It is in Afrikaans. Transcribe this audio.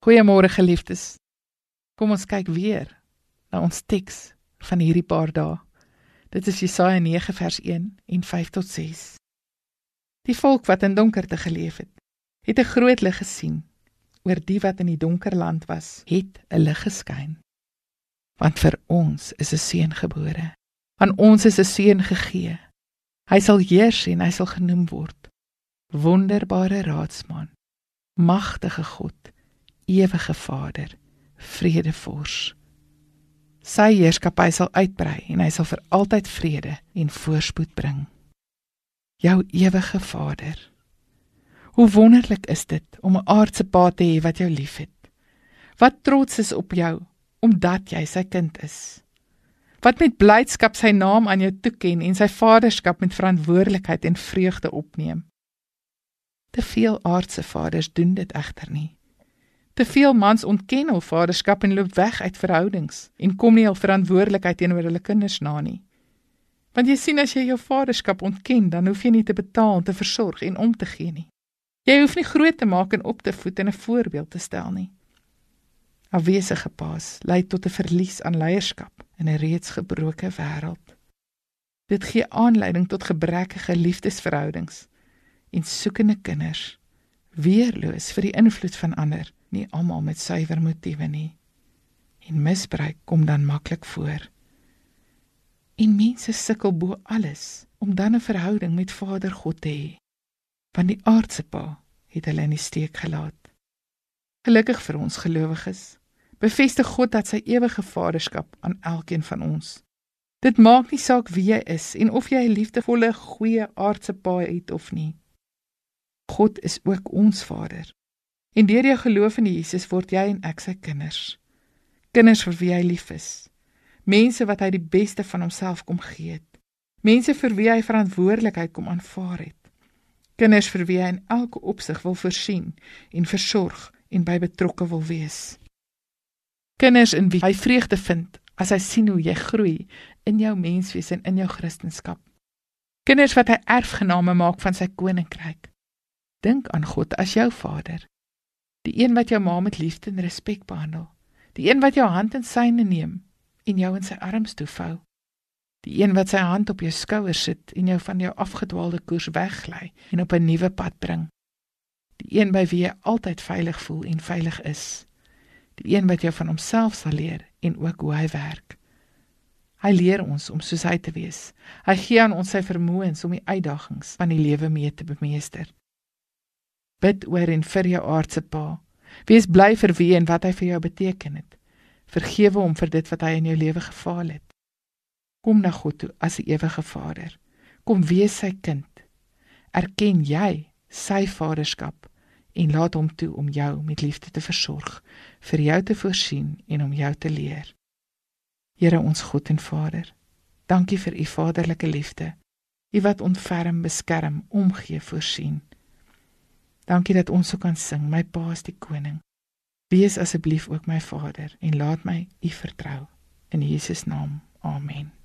Goeiemôre geliefdes. Kom ons kyk weer na ons teks van hierdie paar dae. Dit is Jesaja 9 vers 1 en 5 tot 6. Die volk wat in donkerte geleef het, het 'n groot lig gesien. Oor die wat in die donker land was, het 'n lig geskyn. Want vir ons is 'n seun gebore. Aan ons is 'n seun gegee. Hy sal heers en hy sal genoem word Wonderbare Raadsman, Magtige God ewige Vader, vredevors. Sy heerskappy sal uitbrei en hy sal vir altyd vrede en voorspoed bring. Jou ewige Vader. Hoe wonderlik is dit om 'n aardse pa te hê wat jou liefhet. Wat trots is op jou omdat jy sy kind is. Wat met blydskap sy naam aan jou toeken en sy vaderskap met verantwoordelikheid en vreugde opneem. Te veel aardse vaders doen dit egter nie. Te veel mans ontken hul vaderskap en loop weg uit verhoudings en kom nie hul verantwoordelikheid teenoor hulle kinders na nie. Want jy sien as jy jou vaderskap ontken, dan hoef jy nie te betaal, te versorg en om te gee nie. Jy hoef nie groot te maak en op te voed en 'n voorbeeld te stel nie. Afwesige paas lei tot 'n verlies aan leierskap in 'n reeds gebroke wêreld. Dit gee aanleiding tot gebrekkige liefdesverhoudings en soekende kinders, weerloos vir die invloed van ander nie almal met suiwer motiewe nie. En misbruik kom dan maklik voor. En mense sukkel bo alles om dan 'n verhouding met Vader God te hê. Want die aardse pa het hulle in die steek gelaat. Gelukkig vir ons gelowiges, bevestig God dat sy ewige vaderskap aan elkeen van ons. Dit maak nie saak wie jy is en of jy 'n liefdevolle, goeie aardse pa het of nie. God is ook ons Vader. En deur jou geloof in Jesus word jy en ek sy kinders. Kinders vir wie hy lief is. Mense wat hy die beste van homself kom gee het. Mense vir wie hy verantwoordelikheid kom aanvaar het. Kinders vir wie hy in elke opsig wil voorsien en versorg en by betrokke wil wees. Kinders in wie hy vreugde vind as hy sien hoe jy groei in jou menswees en in jou kristendom. Kinders wat hy erfgename maak van sy koninkryk. Dink aan God as jou Vader Die een wat jou ma met liefde en respek behandel. Die een wat jou hand in syne neem en jou in sy arms toevou. Die een wat sy hand op jou skouer sit en jou van jou afgedwaalde koers weglei en op 'n nuwe pad bring. Die een by wie jy altyd veilig voel en veilig is. Die een wat jou van homself sal leer en ook hoe hy werk. Hy leer ons om soos hy te wees. Hy gee aan ons sy vermoëns om die uitdagings van die lewe mee te bemeester. Bid oor en vir jou aardse pa. Wees bly vir wie en wat hy vir jou beteken het. Vergewe hom vir dit wat hy in jou lewe gefaal het. Kom na God toe as 'n ewige Vader. Kom wees sy kind. Erken jy sy vaderskap en laat hom toe om jou met liefde te versorg, vir jou te voorsien en om jou te leer. Here ons God en Vader, dankie vir u vaderlike liefde. U wat ontferm, beskerm, omgee, voorsien. Dankie dat ons so kan sing. My Pa is die koning. Wees asseblief ook my Vader en laat my U vertrou. In Jesus naam. Amen.